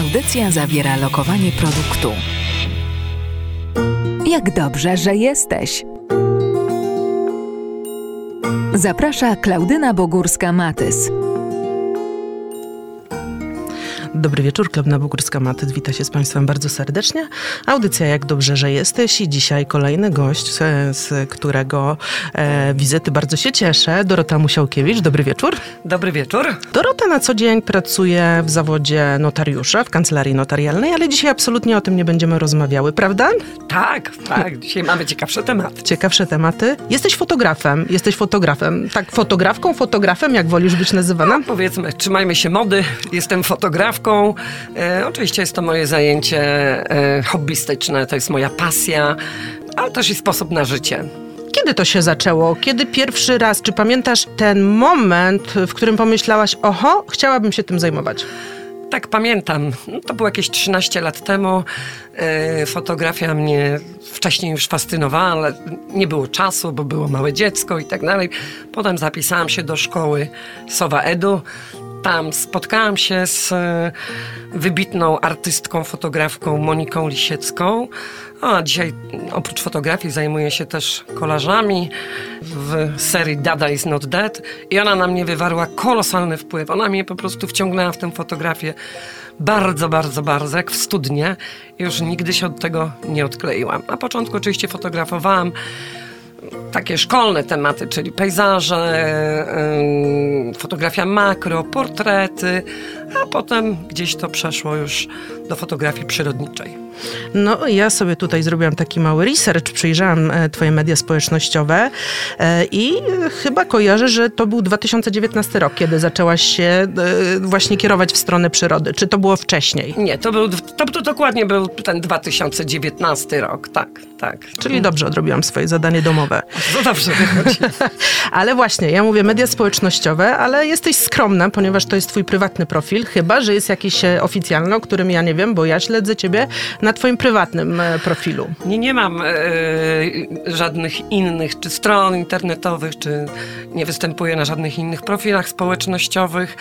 Audycja zawiera lokowanie produktu. Jak dobrze, że jesteś! Zaprasza Klaudyna Bogórska-Matys. Dobry wieczór, Klebna Bogórska-Matys wita się z Państwem bardzo serdecznie. Audycja Jak dobrze, że jesteś i dzisiaj kolejny gość, z, z którego e, wizyty bardzo się cieszę. Dorota Musiałkiewicz, dobry wieczór. Dobry wieczór. Dorota na co dzień pracuje w zawodzie notariusza w kancelarii notarialnej, ale dzisiaj absolutnie o tym nie będziemy rozmawiały, prawda? Tak, tak. Dzisiaj mamy ciekawsze tematy. Ciekawsze tematy. Jesteś fotografem, jesteś fotografem. Tak, fotografką, fotografem, jak wolisz być nazywana? Powiedzmy, trzymajmy się mody. Jestem fotografką. E, oczywiście jest to moje zajęcie e, hobbystyczne, to jest moja pasja, ale też i sposób na życie. Kiedy to się zaczęło? Kiedy pierwszy raz? Czy pamiętasz ten moment, w którym pomyślałaś, oho, chciałabym się tym zajmować? Tak, pamiętam. No, to było jakieś 13 lat temu. E, fotografia mnie wcześniej już fascynowała, ale nie było czasu, bo było małe dziecko i tak dalej. Potem zapisałam się do szkoły Sowa Edu. Tam spotkałam się z e, wybitną artystką, fotografką Moniką Lisiecką. A dzisiaj oprócz fotografii zajmuję się też kolażami w serii Dada is not dead i ona na mnie wywarła kolosalny wpływ. Ona mnie po prostu wciągnęła w tę fotografię bardzo, bardzo, bardzo, jak w studnie. Już nigdy się od tego nie odkleiłam. Na początku oczywiście fotografowałam takie szkolne tematy, czyli pejzaże, fotografia makro, portrety, a potem gdzieś to przeszło już do fotografii przyrodniczej. No, ja sobie tutaj zrobiłam taki mały research, przyjrzałam e, twoje media społecznościowe e, i chyba kojarzę, że to był 2019 rok, kiedy zaczęłaś się e, właśnie kierować w stronę przyrody. Czy to było wcześniej? Nie, to był, to, to dokładnie był ten 2019 rok, tak, tak. Czyli dobrze odrobiłam swoje zadanie domowe. No dobrze wychodzi. ale właśnie, ja mówię media społecznościowe, ale jesteś skromna, ponieważ to jest twój prywatny profil, chyba, że jest jakiś oficjalny, o którym ja nie wiem, bo ja śledzę ciebie na twoim prywatnym e, profilu? Nie, nie mam e, żadnych innych, czy stron internetowych, czy nie występuję na żadnych innych profilach społecznościowych.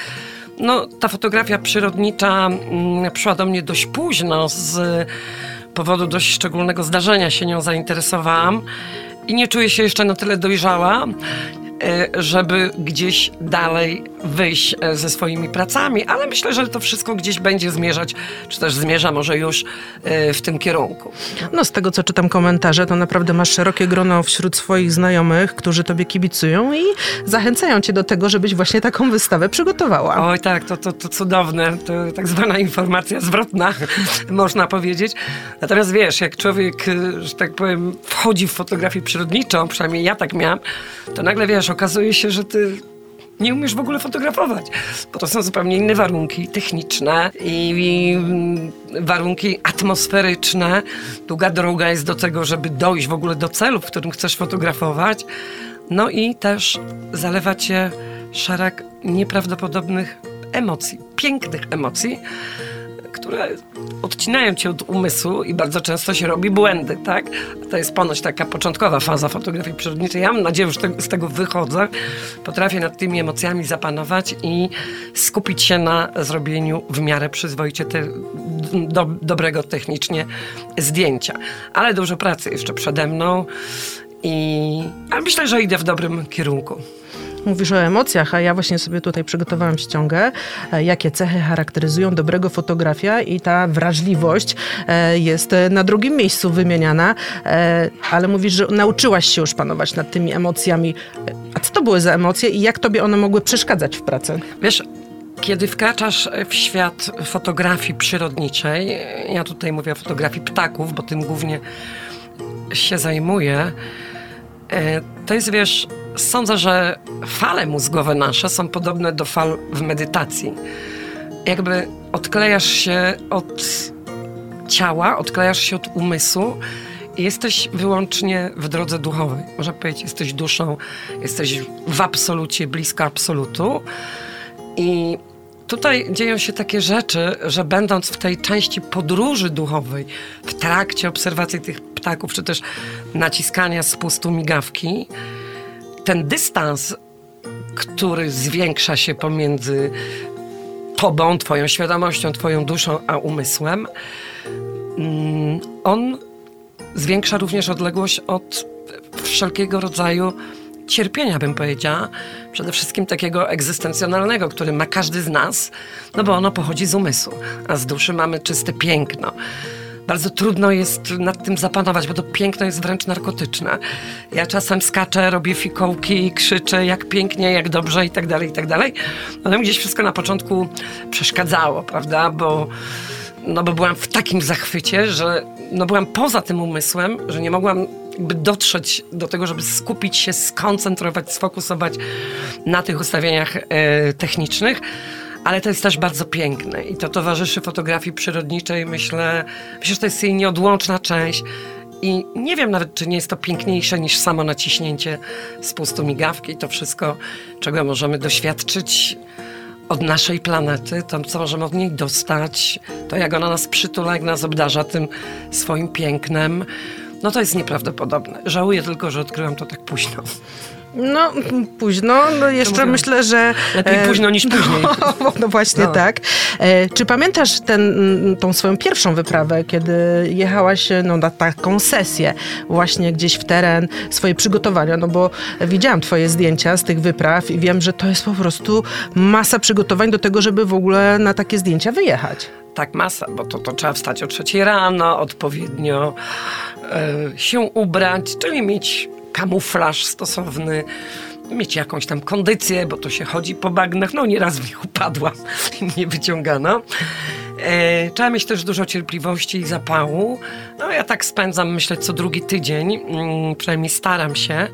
No, ta fotografia przyrodnicza mm, przyszła do mnie dość późno, z powodu dość szczególnego zdarzenia się nią zainteresowałam i nie czuję się jeszcze na tyle dojrzała. E, żeby gdzieś dalej wyjść e, ze swoimi pracami, ale myślę, że to wszystko gdzieś będzie zmierzać, czy też zmierza może już e, w tym kierunku. No z tego, co czytam komentarze, to naprawdę masz szerokie grono wśród swoich znajomych, którzy tobie kibicują i zachęcają cię do tego, żebyś właśnie taką wystawę przygotowała. Oj tak, to, to, to cudowne, to tak zwana informacja zwrotna, można powiedzieć. Natomiast wiesz, jak człowiek, że tak powiem, wchodzi w fotografię przyrodniczą, przynajmniej ja tak miałam, to nagle wiesz, okazuje się, że ty nie umiesz w ogóle fotografować, bo to są zupełnie inne warunki techniczne i, i warunki atmosferyczne. Długa droga jest do tego, żeby dojść w ogóle do celu, w którym chcesz fotografować. No i też zalewa cię szereg nieprawdopodobnych emocji, pięknych emocji, które odcinają cię od umysłu i bardzo często się robi błędy, tak? To jest ponoć taka początkowa faza fotografii przyrodniczej. Ja mam nadzieję, że z tego wychodzę. Potrafię nad tymi emocjami zapanować i skupić się na zrobieniu w miarę przyzwoicie te, do, dobrego technicznie zdjęcia. Ale dużo pracy jeszcze przede mną i ale myślę, że idę w dobrym kierunku. Mówisz o emocjach, a ja właśnie sobie tutaj przygotowałam ściągę, e, jakie cechy charakteryzują dobrego fotografia i ta wrażliwość e, jest na drugim miejscu wymieniana, e, ale mówisz, że nauczyłaś się już panować nad tymi emocjami. A co to były za emocje i jak tobie one mogły przeszkadzać w pracy? Wiesz, kiedy wkraczasz w świat fotografii przyrodniczej, ja tutaj mówię o fotografii ptaków, bo tym głównie się zajmuję, to jest, wiesz, sądzę, że fale mózgowe nasze są podobne do fal w medytacji. Jakby odklejasz się od ciała, odklejasz się od umysłu i jesteś wyłącznie w drodze duchowej. Można powiedzieć, jesteś duszą, jesteś w absolucie, blisko absolutu. I tutaj dzieją się takie rzeczy, że będąc w tej części podróży duchowej, w trakcie obserwacji tych ptaków, czy też naciskania spustu migawki, ten dystans, który zwiększa się pomiędzy tobą, twoją świadomością, twoją duszą, a umysłem, mm, on zwiększa również odległość od wszelkiego rodzaju cierpienia, bym powiedziała. Przede wszystkim takiego egzystencjonalnego, który ma każdy z nas, no bo ono pochodzi z umysłu, a z duszy mamy czyste piękno. Bardzo trudno jest nad tym zapanować, bo to piękno jest wręcz narkotyczne. Ja czasem skaczę, robię fikołki, krzyczę jak pięknie, jak dobrze i tak dalej, i tak dalej. Ale mi gdzieś wszystko na początku przeszkadzało, prawda, bo no bo byłam w takim zachwycie, że no byłam poza tym umysłem, że nie mogłam jakby dotrzeć do tego, żeby skupić się, skoncentrować, sfokusować na tych ustawieniach e, technicznych. Ale to jest też bardzo piękne i to towarzyszy fotografii przyrodniczej. Myślę, myślę, że to jest jej nieodłączna część. I nie wiem nawet, czy nie jest to piękniejsze niż samo naciśnięcie spustu migawki. To wszystko, czego możemy doświadczyć od naszej planety, to co możemy od niej dostać, to jak ona nas przytula, jak nas obdarza tym swoim pięknem, no to jest nieprawdopodobne. Żałuję tylko, że odkryłam to tak późno. No, późno. No jeszcze myślę, że... Lepiej e, późno niż później. No, no właśnie No. tak. E, czy pamiętasz ten, mm, tą swoją pierwszą wyprawę, kiedy jechałaś no, na taką sesję właśnie gdzieś w teren, swoje przygotowania? No bo widziałam twoje zdjęcia z tych wypraw i wiem, że to jest po prostu masa przygotowań do tego, żeby w ogóle na takie zdjęcia wyjechać. Tak, masa, bo to, to trzeba wstać o trzeciej rano, odpowiednio e, się ubrać, czyli mieć kamuflaż stosowny, mieć jakąś tam kondycję, bo to się chodzi po bagnach. No nieraz w nich upadłam i mnie wyciągano. E, trzeba mieć też dużo cierpliwości i zapału. No ja tak spędzam, myślę, co drugi tydzień, mm, przynajmniej staram się.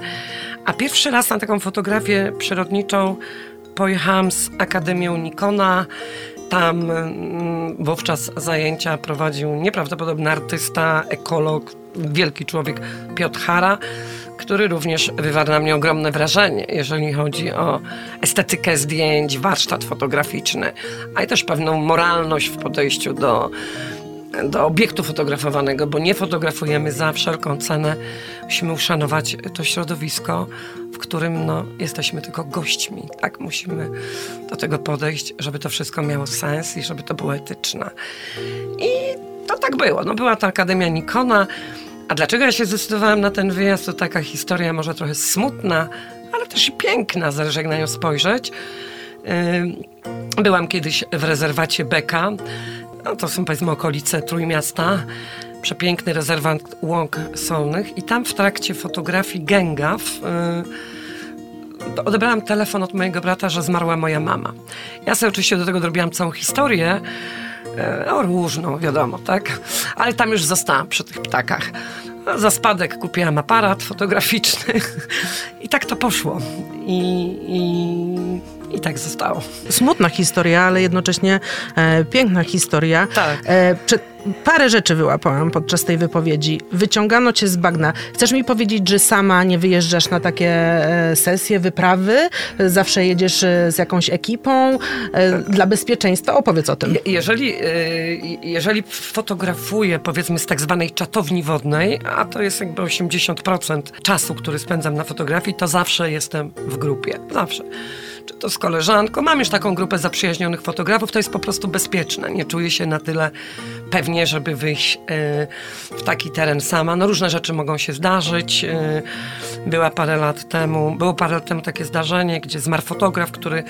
A pierwszy raz na taką fotografię przyrodniczą pojechałam z Akademią Nikona. Tam mm, wówczas zajęcia prowadził nieprawdopodobny artysta, ekolog, wielki człowiek Piotr Hara, który również wywarł na mnie ogromne wrażenie, jeżeli chodzi o estetykę zdjęć, warsztat fotograficzny, a i też pewną moralność w podejściu do, do obiektu fotografowanego, bo nie fotografujemy za wszelką cenę. Musimy uszanować to środowisko, w którym no, jesteśmy tylko gośćmi. Tak musimy do tego podejść, żeby to wszystko miało sens i żeby to było etyczne. I to tak było. No, była to Akademia Nikona. A dlaczego ja się zdecydowałam na ten wyjazd? To taka historia może trochę smutna, ale też i piękna, zależy jak na nią spojrzeć. Byłam kiedyś w rezerwacie Beka. No, to są powiedzmy okolice Trójmiasta. Przepiękny rezerwat łąk solnych i tam w trakcie fotografii Gęgaw yy, odebrałam telefon od mojego brata, że zmarła moja mama. Ja sobie oczywiście do tego dorobiłam całą historię, e, no różną, wiadomo, tak? Ale tam już zostałam przy tych ptakach. Za spadek kupiłam aparat fotograficzny i tak to poszło. I, i, i tak zostało. Smutna historia, ale jednocześnie e, piękna historia. Tak. E, parę rzeczy wyłapałam podczas tej wypowiedzi. Wyciągano cię z bagna. Chcesz mi powiedzieć, że sama nie wyjeżdżasz na takie e, sesje, wyprawy? Zawsze jedziesz e, z jakąś ekipą e, dla bezpieczeństwa? Opowiedz o tym. Je- Jeżeli, jeżeli fotografuję powiedzmy z tak zwanej czatowni wodnej, a to jest jakby 80% czasu, który spędzam na fotografii, to zawsze jestem w grupie. Zawsze. Czy to z koleżanką. Mam już taką grupę zaprzyjaźnionych fotografów, to jest po prostu bezpieczne. Nie czuję się na tyle pewnie, żeby wyjść y, w taki teren sama. No różne rzeczy mogą się zdarzyć. Y, Była parę lat temu, było parę lat temu takie zdarzenie, gdzie zmarł fotograf, który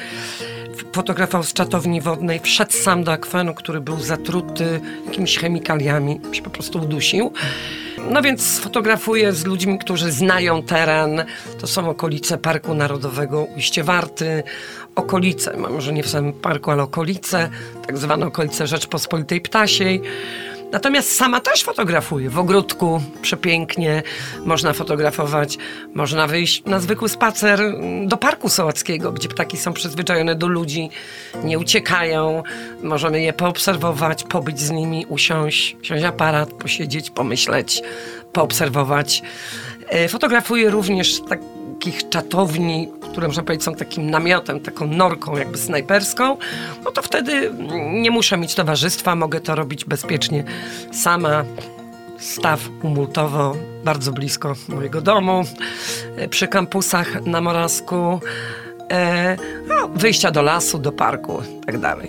fotografował z czatowni wodnej, wszedł sam do akwenu, który był zatruty jakimiś chemikaliami, się po prostu udusił. No więc fotografuję z ludźmi, którzy znają teren. To są okolice Parku Narodowego Ujście Warty, okolice, może nie w samym parku, ale okolice, tak zwane okolice Rzeczpospolitej Ptasiej. Natomiast sama też fotografuję. W ogródku przepięknie można fotografować. Można wyjść na zwykły spacer do Parku Sołackiego, gdzie ptaki są przyzwyczajone do ludzi, nie uciekają. Możemy je poobserwować, pobyć z nimi, usiąść, wziąć aparat, posiedzieć, pomyśleć, poobserwować. E, Fotografuję również takich czatowni, które można powiedzieć są takim namiotem, taką norką jakby snajperską, no to wtedy nie muszę mieć towarzystwa, mogę to robić bezpiecznie sama. Staw umultowo bardzo blisko mojego domu, e, przy kampusach na Moravsku. e, no, wyjścia do lasu, do parku i tak.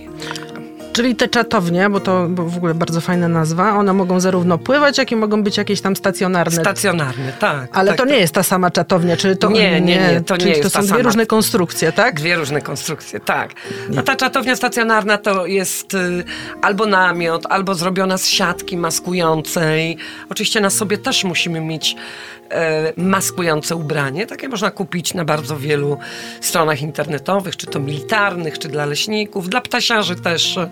Czyli te czatownie, bo to bo w ogóle bardzo fajna nazwa, one mogą zarówno pływać, jak i mogą być jakieś tam stacjonarne. Stacjonarny, tak. Ale tak, to nie tak. jest ta sama czatownia, czy to Nie, nie, nie, to nie czyli jest to są dwie sama. różne konstrukcje, tak? Dwie różne konstrukcje, tak. No ta czatownia stacjonarna to jest y, albo namiot, albo zrobiona z siatki maskującej. Oczywiście na sobie też musimy mieć maskujące ubranie. Takie można kupić na bardzo wielu stronach internetowych, czy to militarnych, czy dla leśników. Dla ptasiarzy też, e,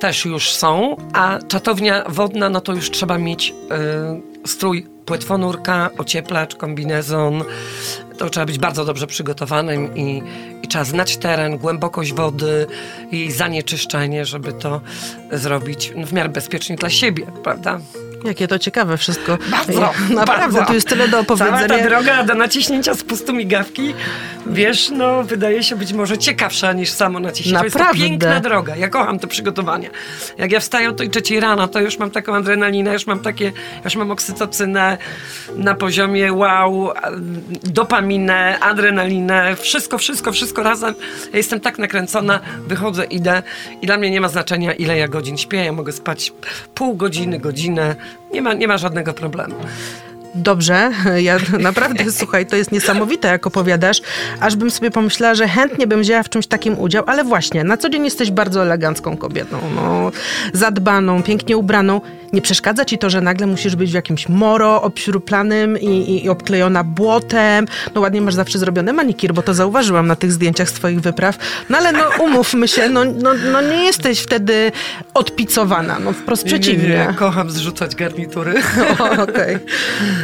też już są. A czatownia wodna, no to już trzeba mieć e, strój płetwonurka, ocieplacz, kombinezon. To trzeba być bardzo dobrze przygotowanym i, i trzeba znać teren, głębokość wody i zanieczyszczenie, żeby to zrobić w miarę bezpiecznie dla siebie, prawda? Jakie to ciekawe wszystko. Bardzo, Naprawdę, bardzo. tu jest tyle do Cała ta opowiedzenia. droga do naciśnięcia spustu migawki, wiesz, no wydaje się być może ciekawsza niż samo naciśnięcie. To jest to Naprawdę. piękna droga. Ja kocham te przygotowania. Jak ja wstaję o tej trzeciej rano, to już mam taką adrenalinę, już mam takie, już mam oksytocynę na poziomie wow, dopaminę, adrenalinę, wszystko, wszystko, wszystko razem. Ja jestem tak nakręcona, wychodzę, idę i dla mnie nie ma znaczenia, ile ja godzin śpię. Ja mogę spać pół godziny, godzinę. Nie ma, nie ma żadnego problemu. Dobrze, ja naprawdę, słuchaj, to jest niesamowite, jak opowiadasz, aż bym sobie pomyślała, że chętnie bym wzięła w czymś takim udział, ale właśnie, na co dzień jesteś bardzo elegancką kobietą, no, zadbaną, pięknie ubraną. Nie przeszkadza ci to, że nagle musisz być w jakimś moro obśruplanym i, i, i obklejona błotem. No ładnie masz zawsze zrobiony manikir, bo to zauważyłam na tych zdjęciach z twoich wypraw. No ale no umówmy się, no, no, no nie jesteś wtedy odpicowana, no wprost przeciwnie. Nie, kocham zrzucać garnitury. Okej.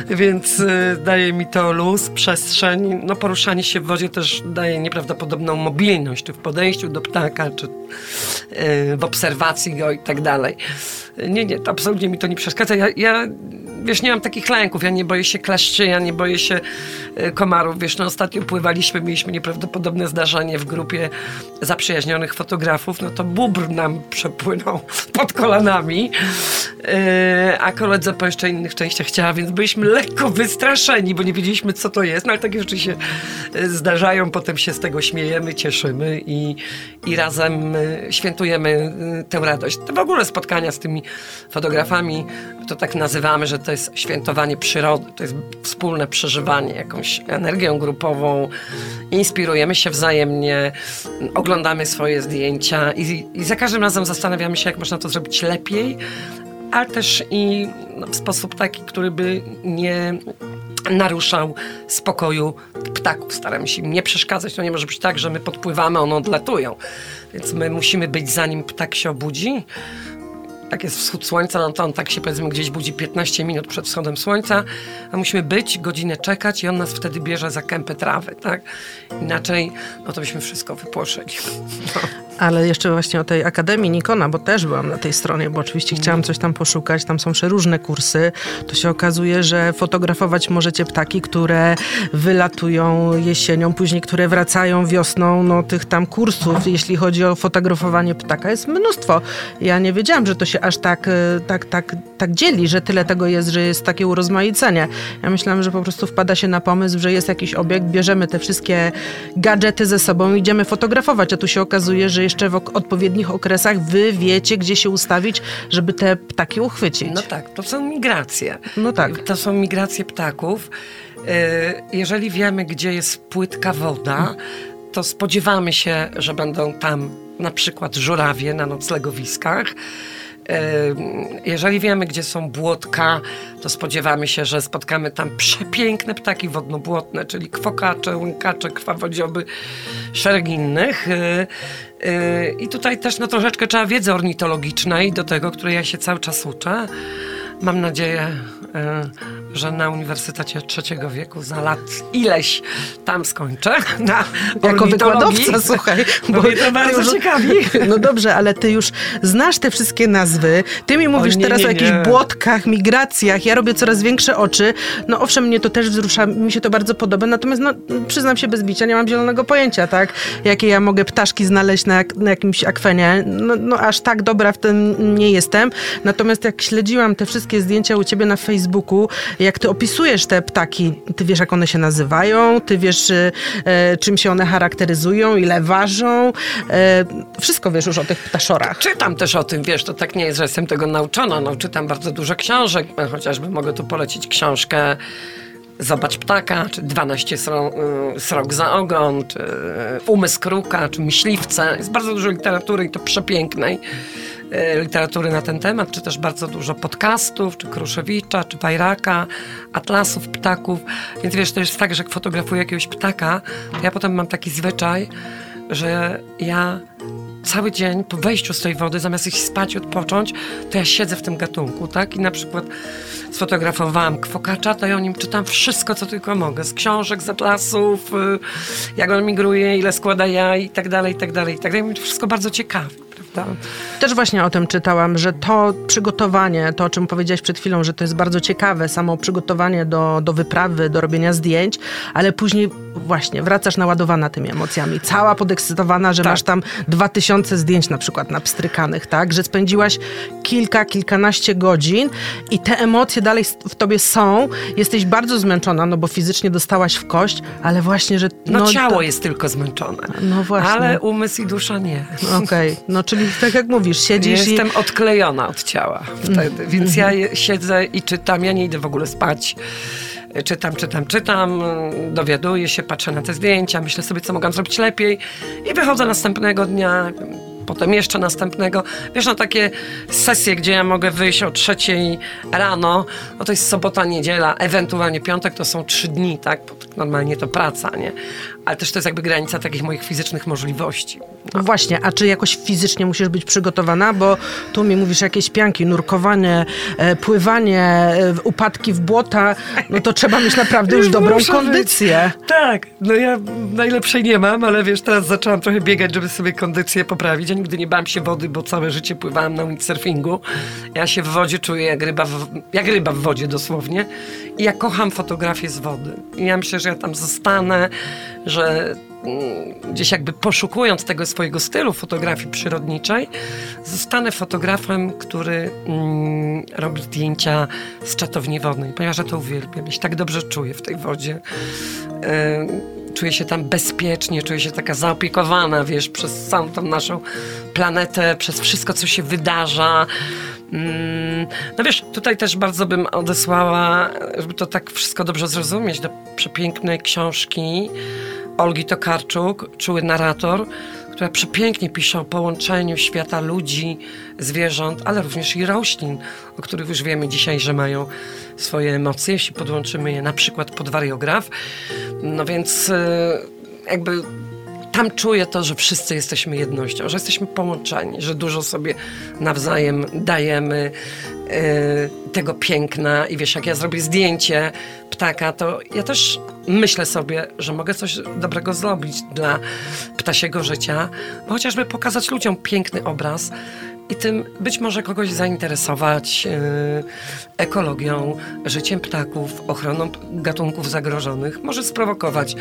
Więc y, daje mi to luz, przestrzeń. No poruszanie się w wodzie też daje nieprawdopodobną mobilność, czy w podejściu do ptaka, czy y, w obserwacji go i tak dalej. Nie, nie, absolutnie mi to nie przeszkadza. Ja, ja wiesz, nie mam takich lęków. Ja nie boję się kleszczy, ja nie boję się y, komarów. Wiesz, no ostatnio pływaliśmy, mieliśmy nieprawdopodobne zdarzenie w grupie zaprzyjaźnionych fotografów. No to bóbr nam przepłynął pod kolanami, a koledze po jeszcze innych częściach ciała, więc byliśmy lekko wystraszeni, bo nie wiedzieliśmy, co to jest. No ale takie rzeczy się y, zdarzają, potem się z tego śmiejemy, cieszymy i, i razem y, świętujemy y, tę radość. To w ogóle spotkania z tymi fotografami, to tak nazywamy, że to jest świętowanie przyrody, to jest wspólne przeżywanie jakąś energią grupową, inspirujemy się wzajemnie, oglądamy swoje zdjęcia i, i za każdym razem zastanawiamy się, jak można to zrobić lepiej, ale też i no, w sposób taki, który by nie naruszał spokoju ptaków. Staramy się im nie przeszkadzać. To nie może być tak, że my podpływamy, one odlatują. Więc my musimy być zanim ptak się obudzi. Jak jest wschód słońca, no to on tak się powiedzmy gdzieś budzi 15 minut przed wschodem słońca, a musimy być, godzinę czekać i on nas wtedy bierze za kępę trawy, tak? Inaczej, no to byśmy wszystko wypłoszyli. Ale jeszcze właśnie o tej Akademii Nikona, bo też byłam na tej stronie, bo oczywiście chciałam coś tam poszukać, tam są przeróżne kursy. To się okazuje, że fotografować możecie ptaki, które wylatują jesienią, później które wracają wiosną. No tych tam kursów, jeśli chodzi o fotografowanie ptaka, jest mnóstwo. Ja nie wiedziałam, że to się aż tak, e, tak, tak, tak dzieli, że tyle tego jest, że jest takie urozmaicenie. Ja myślałam, że po prostu wpada się na pomysł, że jest jakiś obiekt, bierzemy te wszystkie gadżety ze sobą idziemy fotografować, a tu się okazuje, że jeszcze w odpowiednich okresach wy wiecie, gdzie się ustawić, żeby te ptaki uchwycić. No tak, to są migracje. No tak. To są migracje ptaków. E, Jeżeli wiemy, gdzie jest płytka woda, to spodziewamy się, że będą tam na przykład żurawie na noclegowiskach. Jeżeli wiemy, gdzie są błotka, to spodziewamy się, że spotkamy tam przepiękne ptaki wodnobłotne, czyli kwokacze, łękacze, krwawodzioby, szereg innych. I tutaj też no, troszeczkę trzeba wiedzy ornitologicznej do tego, której ja się cały czas uczę. Mam nadzieję, że na Uniwersytecie Trzeciego Wieku za lat ileś tam skończę. Na Jako wykładowca, słuchaj. Bo mnie to bardzo już- ciekawi. No dobrze, ale ty już znasz te wszystkie nazwy. Ty mi mówisz nie, teraz nie, o jakichś nie. błotkach, migracjach. Ja robię coraz większe oczy. No owszem, mnie to też wzrusza, mi się to bardzo podoba. Natomiast no, przyznam się bez bicia, nie mam zielonego pojęcia, tak? Jakie ja mogę ptaszki znaleźć na, na jakimś akwenie. No, no aż tak dobra w tym nie jestem. Natomiast jak śledziłam te wszystkie zdjęcia u ciebie na Facebooku. Jak ty opisujesz te ptaki, ty wiesz, jak one się nazywają, ty wiesz, y, e, czym się one charakteryzują, ile ważą. E, wszystko wiesz już o tych ptaszorach. Czytam też o tym, wiesz, to tak nie jest, że jestem tego nauczona. No, czytam bardzo dużo książek, e, chociażby mogę tu polecić książkę Zobacz ptaka, czy 12 sro, y, srok za ogon, czy y, Umysł kruka, czy Myśliwce. Jest bardzo dużo literatury i to przepięknej literatury na ten temat, czy też bardzo dużo podcastów, czy Kruszewicza, czy Bajraka, atlasów ptaków. Więc wiesz, to jest tak, że jak fotografuję jakiegoś ptaka, to ja potem mam taki zwyczaj, że ja cały dzień po wejściu z tej wody, zamiast iść spać, odpocząć, to ja siedzę w tym gatunku, tak? I na przykład sfotografowałam kwokacza, to ja o nim czytam wszystko, co tylko mogę. Z książek, z atlasów, y, jak on migruje, ile składa jaj i tak dalej, i tak dalej, i tak dalej. To wszystko bardzo ciekawi, prawda? Też właśnie o tym czytałam, że to przygotowanie, to o czym powiedziałaś przed chwilą, że to jest bardzo ciekawe, samo przygotowanie do, do wyprawy, do robienia zdjęć, ale później właśnie wracasz naładowana tymi emocjami, cała podekscytowana, że Tak. masz tam dwa tysiące zdjęć na przykład napstrykanych, tak? Że spędziłaś kilka, kilkanaście godzin i te emocje dalej w tobie są. Jesteś bardzo zmęczona, no bo fizycznie dostałaś w kość, ale właśnie, że... No, ciało to- jest tylko zmęczone. No właśnie. Ale umysł i dusza nie. Okej, no czyli tak jak mówisz, siedzisz i... Jestem odklejona od ciała wtedy, więc ja je- siedzę i czytam, ja nie idę w ogóle spać. Czytam, czytam, czytam, dowiaduję się, patrzę na te zdjęcia, myślę sobie, co mogłam zrobić lepiej i wychodzę następnego dnia, potem jeszcze następnego. Wiesz, na takie sesje, gdzie ja mogę wyjść o trzeciej rano, no to jest sobota, niedziela, ewentualnie piątek, to są trzy dni, tak? Tak Normalnie to praca, nie? Ale też to jest jakby granica takich moich fizycznych możliwości. No właśnie, a czy jakoś fizycznie musisz być przygotowana? Bo tu mi mówisz jakieś pianki, nurkowanie, e, pływanie, e, upadki w błota, no to trzeba mieć naprawdę już dobrą Muszę kondycję. Być. Tak, no ja najlepszej nie mam, ale wiesz, teraz zaczęłam trochę biegać, żeby sobie kondycję poprawić. Ja nigdy nie bałam się wody, bo całe życie pływałam na windsurfingu. Ja się w wodzie czuję jak ryba w, jak ryba w wodzie dosłownie. I ja kocham fotografię z wody. I ja myślę, że ja tam zostanę, że mm, gdzieś jakby poszukując tego swojego stylu fotografii przyrodniczej, zostanę fotografem, który mm, robi zdjęcia z czatowni wodnej, ponieważ ja to uwielbiam. Ja się tak dobrze czuję w tej wodzie. Yy, czuję się tam bezpiecznie, czuję się taka zaopiekowana, wiesz, przez całą tą naszą planetę, przez wszystko, co się wydarza. Mm, No wiesz, tutaj też bardzo bym odesłała, żeby to tak wszystko dobrze zrozumieć, do przepięknej książki Olgi Tokarczuk, Czuły narrator, która przepięknie pisze o połączeniu świata ludzi, zwierząt, ale również i roślin, o których już wiemy dzisiaj, że mają swoje emocje, jeśli podłączymy je na przykład pod wariograf. No więc e, jakby tam czuję to, że wszyscy jesteśmy jednością, że jesteśmy połączeni, że dużo sobie nawzajem dajemy e, tego piękna i wiesz, jak ja zrobię zdjęcie ptaka, to ja też myślę sobie, że mogę coś dobrego zrobić dla ptasiego życia, chociażby pokazać ludziom piękny obraz i tym być może kogoś zainteresować e, ekologią, życiem ptaków, ochroną gatunków zagrożonych, może sprowokować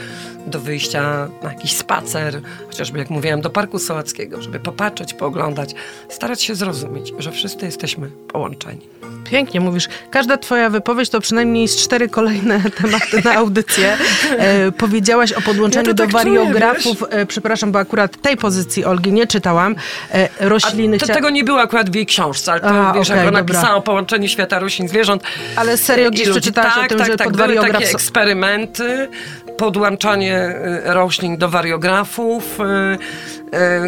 do wyjścia na jakiś spacer, chociażby jak mówiłam, do Parku Sołackiego, żeby popatrzeć, pooglądać, starać się zrozumieć, że wszyscy jesteśmy połączeni. Pięknie mówisz. Każda twoja wypowiedź to przynajmniej z cztery kolejne tematy na audycję. E, powiedziałaś o podłączeniu Ja to do tak czuję, wariografów. e, przepraszam, bo akurat tej pozycji Olgi nie czytałam. E, rośliny... to, tego nie było akurat w jej książce, ale to A, wiesz, okej, jak ona dobra. pisała o połączeniu świata roślin, zwierząt. Ale serio gdzieś przeczytałaś tak, o tym, tak, że tak, pod wariograf... takie eksperymenty, podłączanie y, roślin do wariografów, y,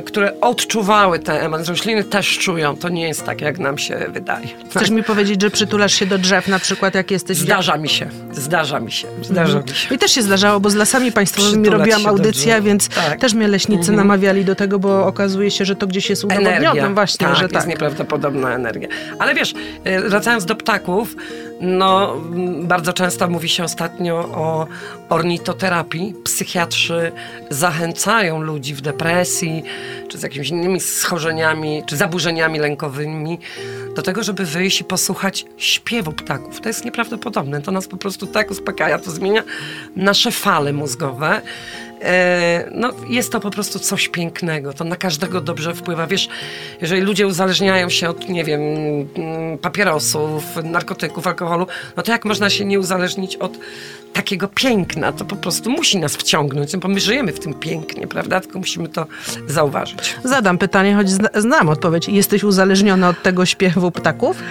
które odczuwały te emocje. Rośliny też czują, to nie jest tak, jak nam się wydaje. Chcesz mi powiedzieć, że przytulasz się do drzew na przykład, jak jesteś... Zdarza mi się, zdarza mi się, zdarza mi się. I też się zdarzało, bo z lasami państwowymi Przytulać robiłam audycję, więc Tak. też mnie leśnicy namawiali do tego, bo okazuje się, że to gdzieś jest udowodnione właśnie, tak, że jest tak. nieprawdopodobna energia. Ale wiesz, y, wracając do ptaków, no bardzo często mówi się ostatnio o ornitoterapii. Psychiatrzy zachęcają ludzi w depresji, czy z jakimiś innymi schorzeniami, czy zaburzeniami lękowymi do tego, żeby wyjść i posłuchać śpiewu ptaków. To jest nieprawdopodobne. To nas po prostu tak uspokaja, to zmienia nasze fale mózgowe. E, no, jest to po prostu coś pięknego. To na każdego dobrze wpływa. Wiesz, jeżeli ludzie uzależniają się od, nie wiem, mm, papierosów, narkotyków, alkoholu, no to jak można się nie uzależnić od takiego piękna? To po prostu musi nas wciągnąć, bo my żyjemy w tym pięknie, prawda? Tylko musimy to zauważyć. Zadam pytanie, choć zna, znam odpowiedź. Jesteś uzależniona od tego śpiewu ptaków?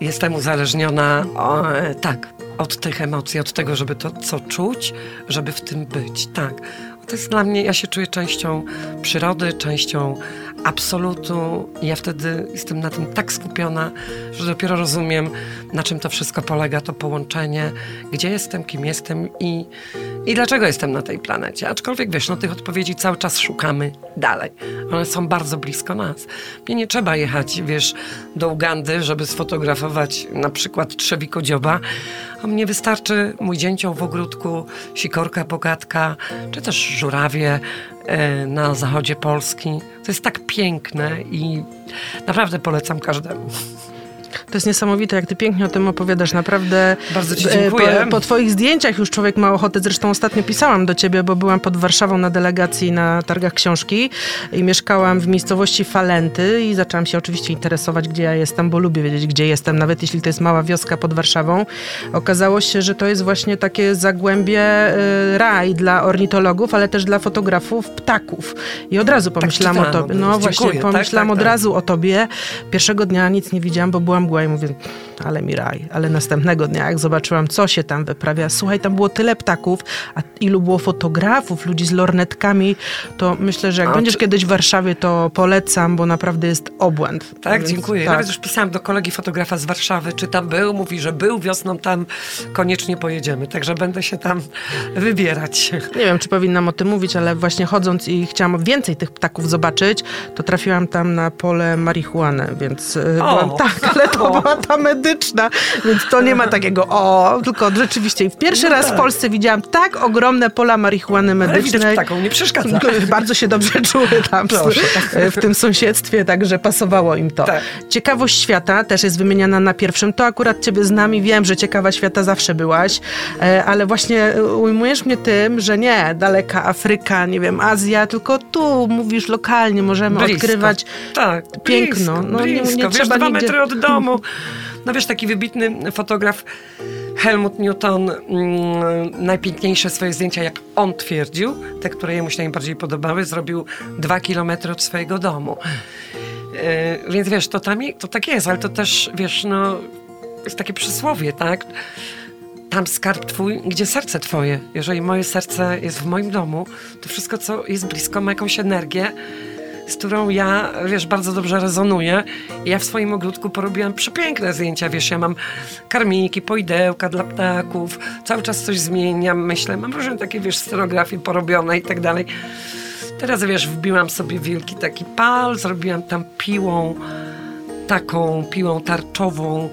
Jestem uzależniona, o, e, tak, od tych emocji, od tego, żeby to co czuć, żeby w tym być, tak. To jest dla mnie, ja się czuję częścią przyrody, częścią absolutu. Ja wtedy jestem na tym tak skupiona, że dopiero rozumiem, na czym to wszystko polega, to połączenie, gdzie jestem, kim jestem i, i dlaczego jestem na tej planecie. Aczkolwiek wiesz, no tych odpowiedzi cały czas szukamy dalej. One są bardzo blisko nas. Mnie nie trzeba jechać, wiesz, do Ugandy, żeby sfotografować na przykład trzewiko dzioba, a mnie wystarczy mój dzięcioł w ogródku, sikorka bogatka, czy też żurawie e, na zachodzie Polski. To jest tak piękne i naprawdę polecam każdemu. To jest niesamowite, jak ty pięknie o tym opowiadasz. Naprawdę. Bardzo ci e, dziękuję. Po, po twoich zdjęciach już człowiek ma ochotę. Zresztą ostatnio pisałam do ciebie, bo byłam pod Warszawą na delegacji na targach książki i mieszkałam w miejscowości Falenty i zaczęłam się oczywiście interesować, gdzie ja jestem, bo lubię wiedzieć, gdzie jestem, nawet jeśli to jest mała wioska pod Warszawą. Okazało się, że to jest właśnie takie zagłębie e, raj dla ornitologów, ale też dla fotografów ptaków. I od razu pomyślałam o czytałam tobie. o tym. No właśnie, Dziękuję. Tak, pomyślałam tak, od tak. razu o tobie. Pierwszego dnia nic nie widziałam, bo byłam mgła i mówię, ale mi raj. Ale następnego dnia, jak zobaczyłam, co się tam wyprawia, słuchaj, tam było tyle ptaków, a ilu było fotografów, ludzi z lornetkami, to myślę, że jak A, będziesz czy- kiedyś w Warszawie, to polecam, bo naprawdę jest obłęd. Tak, Więc dziękuję. tak. Nawet już pisałam do kolegi fotografa z Warszawy, czy tam był. Mówi, że był wiosną tam, koniecznie pojedziemy. Także będę się tam wybierać. Nie wiem, czy powinnam o tym mówić, ale właśnie chodząc i chciałam więcej tych ptaków zobaczyć, to trafiłam tam na pole marihuany, więc y, O. byłam tak, ale to O. była ta medyczna, więc to nie ma takiego o, tylko rzeczywiście pierwszy No raz tak. w Polsce widziałam tak ogromne pola marihuany Ale medycznej. taką nie przeszkadza. Bardzo się dobrze czuły tam Proszę. w tym sąsiedztwie, także pasowało im to. Tak. Ciekawość świata też jest wymieniana na pierwszym. To akurat ciebie znam i wiem, że ciekawa świata zawsze byłaś, e, ale właśnie e, ujmujesz mnie tym, że nie daleka Afryka, nie wiem, Azja, tylko tu mówisz lokalnie, możemy Blisko. odkrywać. Tak, piękno. Blisko, No, nie- blisko. nie wiesz, trzeba dwa nigdzie- metry od domu. No wiesz, taki wybitny fotograf Helmut Newton, mm, najpiękniejsze swoje zdjęcia, jak on twierdził, te, które jemu się najbardziej podobały, zrobił dwa kilometry od swojego domu. E, więc wiesz, to, tam, to tak jest, ale to też, wiesz, no, jest takie przysłowie, tak? Tam skarb twój, gdzie serce twoje. Jeżeli moje serce jest w moim domu, to wszystko, co jest blisko, ma jakąś energię, z którą ja, wiesz, bardzo dobrze rezonuję. Ja w swoim ogródku porobiłam przepiękne zdjęcia, wiesz, ja mam karmiki, poidełka dla ptaków, cały czas coś zmieniam, myślę, mam różne takie, wiesz, scenografie porobione i tak dalej. Teraz, wiesz, wbiłam sobie wielki taki pal, zrobiłam tam piłą, taką piłą tarczową,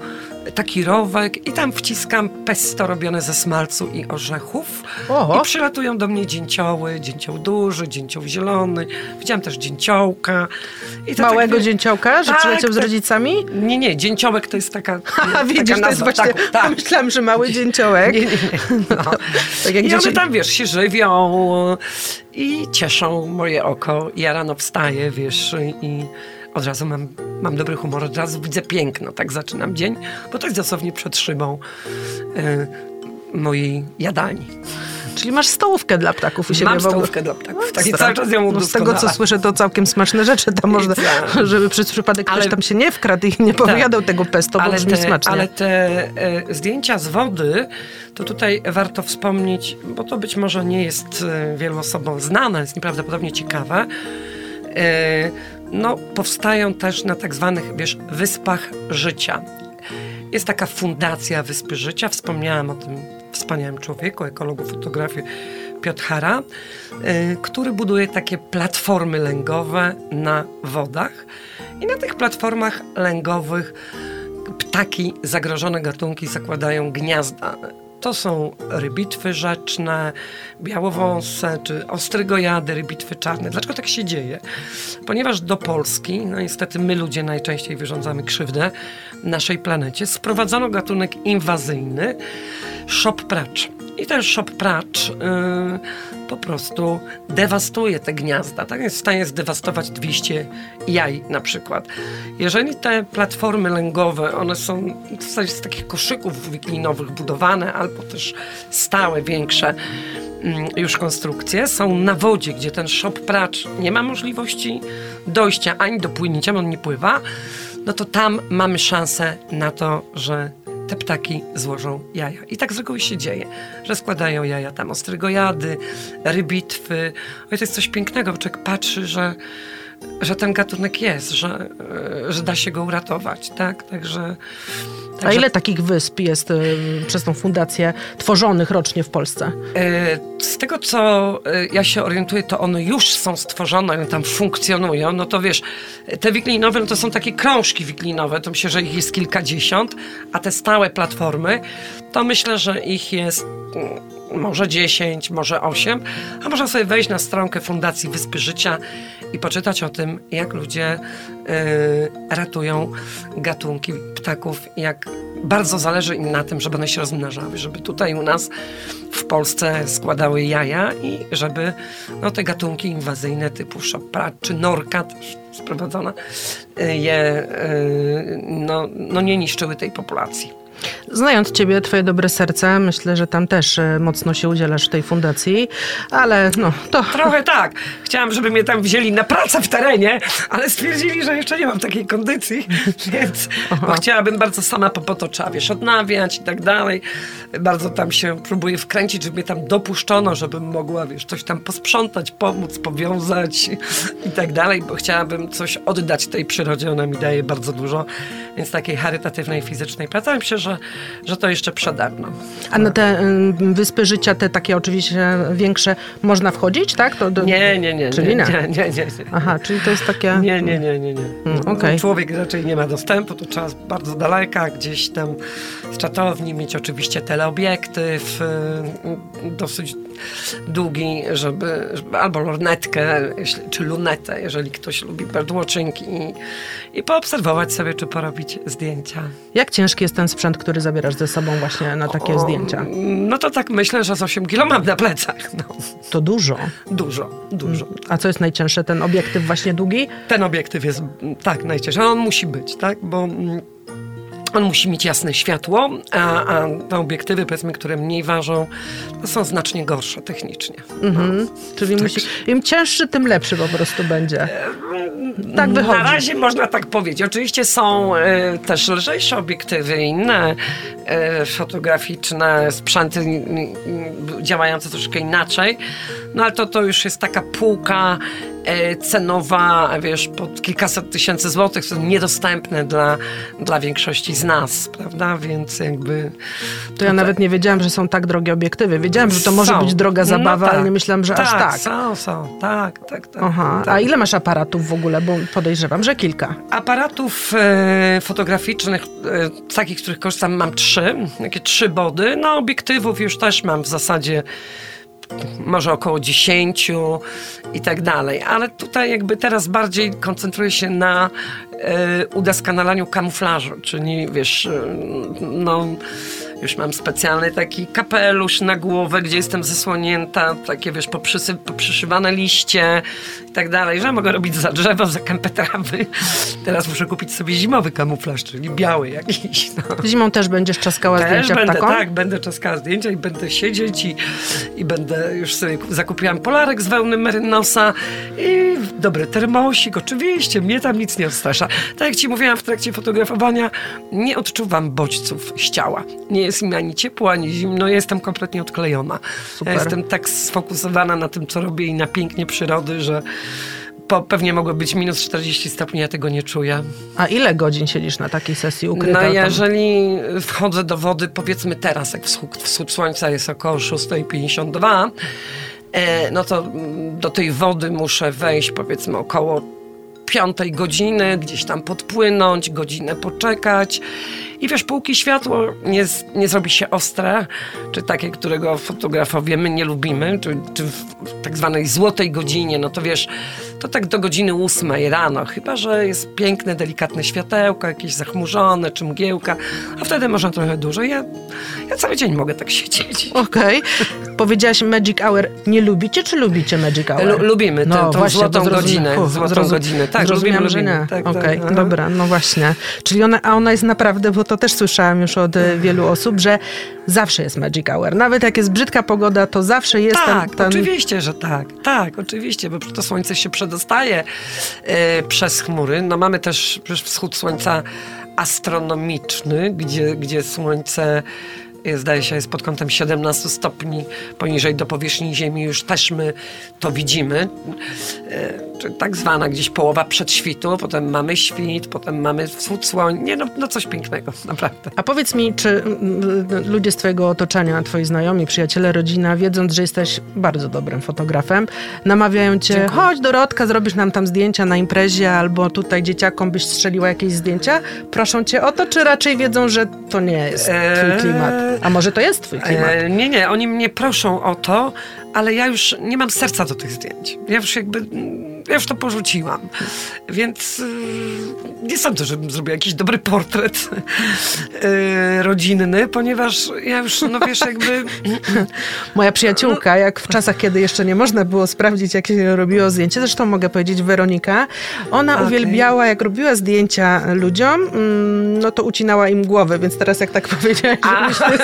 taki rowek i tam wciskam pesto robione ze smalcu i orzechów. Oho. I przylatują do mnie dzięcioły, dzięcioł duży, dzięcioł zielony. Widziałam też dzięciołka. To Małego tak, dzięciołka, że Tak, przyleciał z tak. rodzicami? Nie, nie, dzięciołek to jest taka A widzisz, taka to jest właśnie, tak, tak. myślałam, że mały dzięciołek. Nie, nie, nie. No. Tak jak I dzieci- one tam, wiesz, się żywią i cieszą moje oko. Ja rano wstaję, wiesz, i od razu mam, mam dobry humor, od razu widzę piękno. Tak zaczynam dzień, bo to jest dosłownie przed szybą y, mojej jadalni. Czyli masz stołówkę dla ptaków u siebie Mam stołówkę dla ptaków. Tak, i cały czas ją no, Z tego, co słyszę, to całkiem smaczne rzeczy tam można, Tak. żeby przez przypadek ktoś Ale- tam się nie wkradł i nie powiadał tego pesto, bo brzmi te, smacznie. Ale te e, zdjęcia z wody, to tutaj warto wspomnieć, bo to być może nie jest e, wielu osobom znane, jest nieprawdopodobnie ciekawe. E, no, powstają też na tak zwanych, wiesz, wyspach życia. Jest taka fundacja Wyspy Życia, wspomniałam o tym wspaniałym człowieku, ekologu, fotografie Piotr Hara, y, który buduje takie platformy lęgowe na wodach. I na tych platformach lęgowych ptaki, zagrożone gatunki zakładają gniazda. To są rybitwy rzeczne, białowąse czy ostrygojady, rybitwy czarne. Dlaczego tak się dzieje? Ponieważ do Polski, no niestety my ludzie najczęściej wyrządzamy krzywdę naszej planecie, sprowadzono gatunek inwazyjny, szop pracz. I ten shop pracz y, po prostu dewastuje te gniazda. Tak jest w stanie zdewastować 200 jaj na przykład. Jeżeli te platformy lęgowe, one są w zasadzie z takich koszyków wiklinowych budowane, albo też stałe, większe mm, już konstrukcje, są na wodzie, gdzie ten shop pracz nie ma możliwości dojścia ani do płynięcia, bo on nie pływa, no to tam mamy szansę na to, że te ptaki złożą jaja. I tak z reguły się dzieje, że składają jaja tam ostrygojady, rybitwy. Oj, to jest coś pięknego, bo człowiek patrzy, że, że ten gatunek jest, że, że da się go uratować, tak? Także... A także- ile takich wysp jest y, przez tą fundację tworzonych rocznie w Polsce? E, Z tego, co e, ja się orientuję, to one już są stworzone, one tam funkcjonują. No to wiesz, te wiklinowe no to są takie krążki wiklinowe, to myślę, że ich jest kilkadziesiąt, a te stałe platformy, to myślę, że ich jest może 10, może 8, a można sobie wejść na stronkę Fundacji Wyspy Życia i poczytać o tym, jak ludzie e, ratują gatunki ptaków, jak bardzo zależy im na tym, żeby one się rozmnażały, żeby tutaj u nas w Polsce składały jaja i żeby no, te gatunki inwazyjne typu szoprat czy norka sprowadzona y, je y, no, no nie niszczyły tej populacji. Znając ciebie, twoje dobre serce, myślę, że tam też y, mocno się udzielasz tej fundacji, ale no to... Trochę tak. Chciałam, żeby mnie tam wzięli na pracę w terenie, ale stwierdzili, że jeszcze nie mam takiej kondycji, więc bo chciałabym bardzo sama po potocza, wiesz, odnawiać i tak dalej. Bardzo tam się próbuję wkręcić, żeby mnie tam dopuszczono, żebym mogła, wiesz, coś tam posprzątać, pomóc, powiązać i tak dalej, bo chciałabym coś oddać tej przyrodzie, ona mi daje bardzo dużo, więc takiej charytatywnej, fizycznej pracy. Myślę, że, że to jeszcze przede mną. A na te y, wyspy życia, te takie oczywiście większe, można wchodzić, tak? To do... Nie, nie, nie. Czyli nie, nie. nie, nie, nie. Aha, czyli to jest takie... Nie, nie, nie, nie. nie. Mm, okej. Człowiek raczej nie ma dostępu, to trzeba bardzo daleka, gdzieś tam z czatowni mieć oczywiście teleobiektyw y, dosyć długi, żeby, żeby albo lornetkę, czy lunetę, jeżeli ktoś lubi birdwatching i, i poobserwować sobie, czy porobić zdjęcia. Jak ciężki jest ten sprzęt, który zabierasz ze sobą właśnie na takie O, zdjęcia? No to tak myślę, że z 8 kilo mam na plecach. No, To dużo. dużo, dużo. A co jest najcięższe? Ten obiektyw właśnie długi? Ten obiektyw jest tak najcięższy. On musi być, tak? Bo mm, on musi mieć jasne światło, a, a te obiektywy, powiedzmy, które mniej ważą, są znacznie gorsze technicznie. Mhm. Czyli musi... Im cięższy, tym lepszy po prostu będzie. Tak wychodzi. Na razie można tak powiedzieć. Oczywiście są e, też lżejsze obiektywy, inne e, fotograficzne, sprzęty mm, działające troszkę inaczej, no ale to, to już jest taka półka e, cenowa, wiesz, pod kilkaset tysięcy złotych, są niedostępne dla, dla większości z nas, prawda? Więc jakby... To ja nawet nie wiedziałam, że są tak drogie obiektywy. Wiedziałam, że to może Są. być droga No zabawa, ale tak. nie myślałam, że aż tak. są, są, tak, tak, tak. Aha. tak. A ile masz aparatów w ogóle? Bo podejrzewam, że kilka. Aparatów e, fotograficznych, e, takich, których korzystam, mam trzy. Takie trzy body. No, obiektywów już też mam w zasadzie może około 10 i tak dalej. Ale tutaj jakby teraz bardziej koncentruję się na e, udoskonalaniu kamuflażu, czyli wiesz, e, no już mam specjalny taki kapelusz na głowę, gdzie jestem zasłonięta, takie wiesz, poprzysy, poprzyszywane liście i tak dalej, że mogę robić za drzewo, za kępę trawy. Teraz muszę kupić sobie zimowy kamuflaż, czyli biały jakiś. No. Zimą też będziesz czaskała Też zdjęcia będę, ptakom? tak, będę czaskała zdjęcia i będę siedzieć i, i będę, już sobie zakupiłam polarek z wełny merynosa i dobry termosik, oczywiście, mnie tam nic nie odstrasza. Tak jak ci mówiłam w trakcie fotografowania, nie odczuwam bodźców z ciała. Nie jest mi ani ciepło, ani zimno, jestem kompletnie odklejona. Super. Ja jestem tak sfokusowana na tym, co robię i na pięknie przyrody, że po, pewnie mogło być minus 40 stopni, ja tego nie czuję. A ile godzin siedzisz na takiej sesji ukryta? No jeżeli wchodzę do wody, powiedzmy teraz, jak wschód, wschód słońca jest około 6.52, e, no to do tej wody muszę wejść powiedzmy około piątej godziny, gdzieś tam podpłynąć, godzinę poczekać. I wiesz, półki światło nie, nie zrobi się ostre, czy takie, którego fotografowie my nie lubimy, czy, czy w tak zwanej złotej godzinie, no to wiesz, to tak do godziny ósmej rano, chyba że jest piękne, delikatne światełko, jakieś zachmurzone czy mgiełka, a wtedy można trochę dłużej. Ja, ja cały dzień mogę tak siedzieć. Okej. Powiedziałaś Magic Hour. Nie lubicie, czy lubicie Magic Hour? Lu- lubimy tę- tą złotą godzinę, Uf, złotą zrozum- godzinę. Tak, zrozumiałam, lubimy, że nie. lubimy. Tak, tak, Okej, aha. dobra, no właśnie. Czyli ona, a ona jest naprawdę, bo to też słyszałam już od e, wielu osób, że zawsze jest Magic Hour. Nawet jak jest brzydka pogoda, to zawsze jest Tak, ten, ten... oczywiście, że tak. Tak, oczywiście, bo to słońce się przedostaje e, przez chmury. No mamy też przecież wschód słońca astronomiczny, gdzie, gdzie słońce zdaje się jest pod kątem 17 stopni poniżej do powierzchni Ziemi. Już też my to widzimy. E, tak zwana gdzieś połowa przedświtu, potem mamy świt, potem mamy wschód słońca. Nie, no, no coś pięknego, naprawdę. A powiedz mi, czy ludzie z twojego otoczenia, twoi znajomi, przyjaciele, rodzina, wiedząc, że jesteś bardzo dobrym fotografem, namawiają cię, Dziękuję. chodź Dorotka, zrobisz nam tam zdjęcia na imprezie, albo tutaj dzieciakom byś strzeliła jakieś zdjęcia? Proszą cię o to, czy raczej wiedzą, że to nie jest twój Eee, klimat? A może to jest twój klimat? E, nie, nie, oni mnie proszą o to, ale ja już nie mam serca do tych zdjęć. Ja już jakby, ja już to porzuciłam. Więc y, nie sądzę, żebym zrobiła jakiś dobry portret y, rodzinny, ponieważ ja już, no wiesz, jakby... Moja przyjaciółka, jak w czasach, kiedy jeszcze nie można było sprawdzić, jak się robiło zdjęcie, zresztą mogę powiedzieć Weronika, ona Okej. uwielbiała, jak robiła zdjęcia ludziom, mm, no to ucinała im głowę, więc teraz jak tak powiedziałeś, myślę,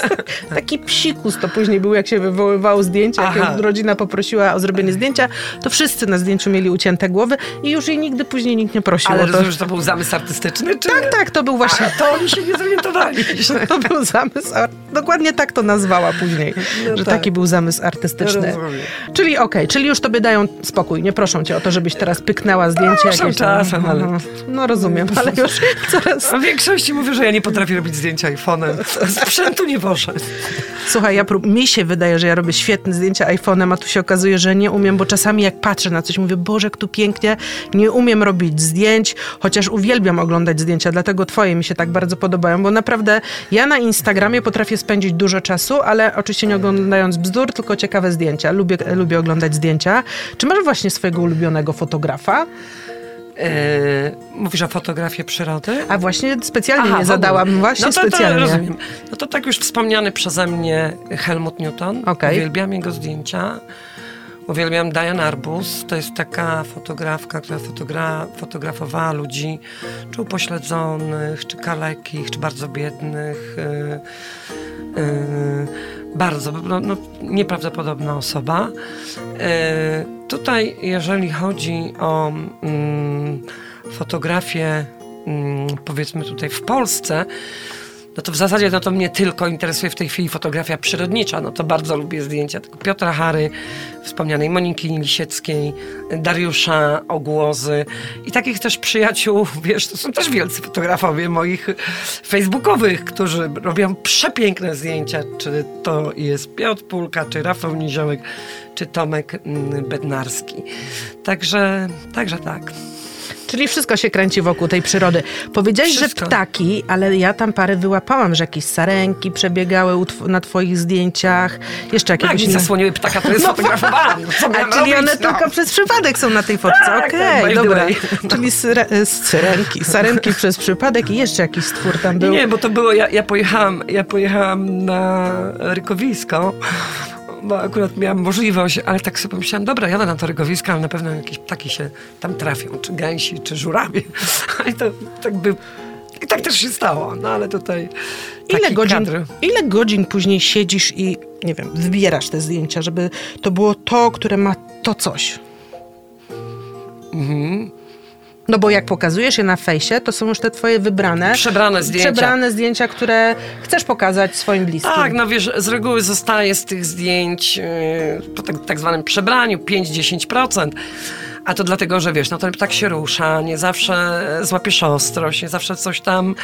taki psikus to później był, jak się wywoływało zdjęcie, rodzina poprosiła o zrobienie zdjęcia, to wszyscy na zdjęciu mieli ucięte głowy i już jej nigdy później nikt nie prosił Ale o to. rozumiem, że to był zamysł artystyczny, czy... Tak, tak, to był właśnie... A, to oni się nie zorientowali. To był zamysł, dokładnie tak to nazwała później, No że tak. taki był zamysł artystyczny. Rozumiem. Czyli okej, czyli już tobie dają spokój, nie proszą cię o to, żebyś teraz pyknęła zdjęcie Proszą jakieś czasem, ale- No, No rozumiem, ale już coraz... W większości mówię, że ja nie potrafię robić zdjęcia iPhone'em. Sprzętu nie poszedł. Słuchaj, ja prób... mi się wydaje, że ja robię świetne zdjęcia iPhone'em, a tu się okazuje, że nie umiem, bo czasami jak patrzę na coś, mówię, Boże, jak tu pięknie, nie umiem robić zdjęć, chociaż uwielbiam oglądać zdjęcia, dlatego twoje mi się tak bardzo podobają, bo naprawdę ja na Instagramie potrafię spędzić dużo czasu, ale oczywiście nie oglądając bzdur, tylko ciekawe zdjęcia. Lubię, lubię oglądać zdjęcia. Czy masz właśnie swojego ulubionego fotografa? E, mówisz o fotografii przyrody? A właśnie specjalnie Aha, nie ogóle. zadałam, właśnie no to, specjalnie. To rozumiem. No to tak już wspomniany przeze mnie Helmut Newton. Okej. Uwielbiam jego zdjęcia. Uwielbiam Diane Arbus. To jest taka fotografka, która fotogra fotografowała ludzi czy upośledzonych, czy kalekich, czy bardzo biednych. Yy, yy, bardzo, no, no, nieprawdopodobna osoba. Yy, tutaj, jeżeli chodzi o mm, fotografię, mm, powiedzmy tutaj w Polsce, no to w zasadzie no to mnie tylko interesuje w tej chwili fotografia przyrodnicza. No to bardzo lubię zdjęcia tego Piotra Hary, wspomnianej Moniki Lisieckiej, Dariusza Ogłozy i takich też przyjaciół, wiesz, to są też wielcy fotografowie moich facebookowych, którzy robią przepiękne zdjęcia, czy to jest Piotr Pulka, czy Rafał Niziołek, czy Tomek mm, Bednarski. Także, także tak. Czyli wszystko się kręci wokół tej przyrody. Powiedziałeś, Wszystko. że ptaki, ale ja tam parę wyłapałam, że jakieś sarenki przebiegały na twoich zdjęciach. Jeszcze Jak jakiegoś... mi zasłoniły ptaka, to jest. No, miałam A, czyli robić, one no? tylko przez przypadek są na tej fotce. Tak, Okej, by the dobra. way. Czyli syre, y, syrenki, sarenki przez przypadek i jeszcze jakiś stwór tam był. Nie, bo to było, ja, ja, pojechałam, ja pojechałam na rykowisko, bo akurat miałam możliwość, ale tak sobie pomyślałam, dobra, jadę na to rykowisko, ale na pewno jakieś ptaki się tam trafią, czy gęsi, czy żurawie. I to tak by... I tak też się stało, no ale tutaj Ile godzin, kadr. ile godzin później siedzisz i, nie wiem, wybierasz te zdjęcia, żeby to było to, które ma to coś? Mhm. No bo jak pokazujesz je na fejsie, to są już te twoje wybrane, Przebrane zdjęcia. przebrane zdjęcia, które chcesz pokazać swoim bliskim. Tak, no wiesz, z reguły zostaje z tych zdjęć yy, po tak, tak zwanym przebraniu 5-10%. A to dlatego, że wiesz, no ten ptak się rusza, nie zawsze złapiesz ostrość, nie zawsze coś tam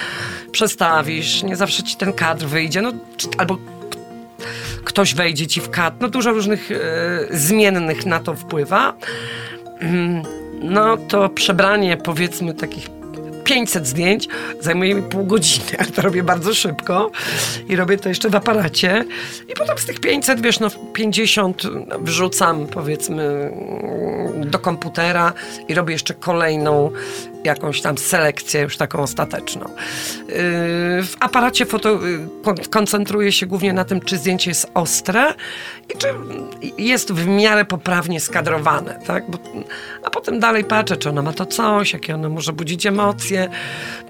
przestawisz, nie zawsze ci ten kadr wyjdzie, no czy, albo ktoś wejdzie ci w kadr. No dużo różnych e, zmiennych na to wpływa. No to przebranie powiedzmy takich 500 zdjęć, zajmuje mi pół godziny, ale to robię bardzo szybko i robię to jeszcze w aparacie i potem z tych 500, wiesz, no 50 wrzucam powiedzmy mm, do komputera i robię jeszcze kolejną jakąś tam selekcję już taką ostateczną. Yy, W aparacie foto yy, kon- koncentruję się głównie na tym, czy zdjęcie jest ostre i czy jest w miarę poprawnie skadrowane, tak? Bo, a potem dalej patrzę, czy ono ma to coś, jakie ono może budzić emocje.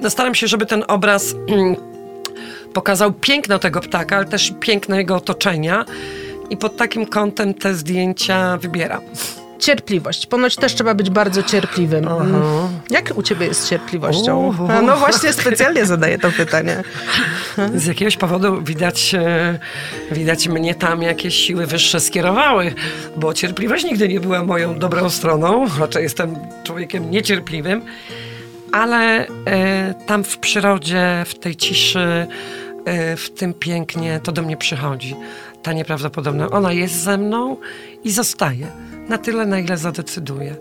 No, staram się, żeby ten obraz mm, pokazał piękno tego ptaka, ale też piękno jego otoczenia i pod takim kątem te zdjęcia wybieram. Cierpliwość. Ponoć też trzeba być bardzo cierpliwym. Mm. Jak u ciebie jest z cierpliwością? Uhu. No właśnie, specjalnie zadaję to pytanie. Z jakiegoś powodu widać, e, widać mnie tam jakieś siły wyższe skierowały, bo cierpliwość nigdy nie była moją dobrą stroną, raczej jestem człowiekiem niecierpliwym, ale e, tam w przyrodzie, w tej ciszy, e, w tym pięknie, to do mnie przychodzi. Ta nieprawdopodobna. Ona jest ze mną i zostaje. Na tyle, na ile zadecyduje.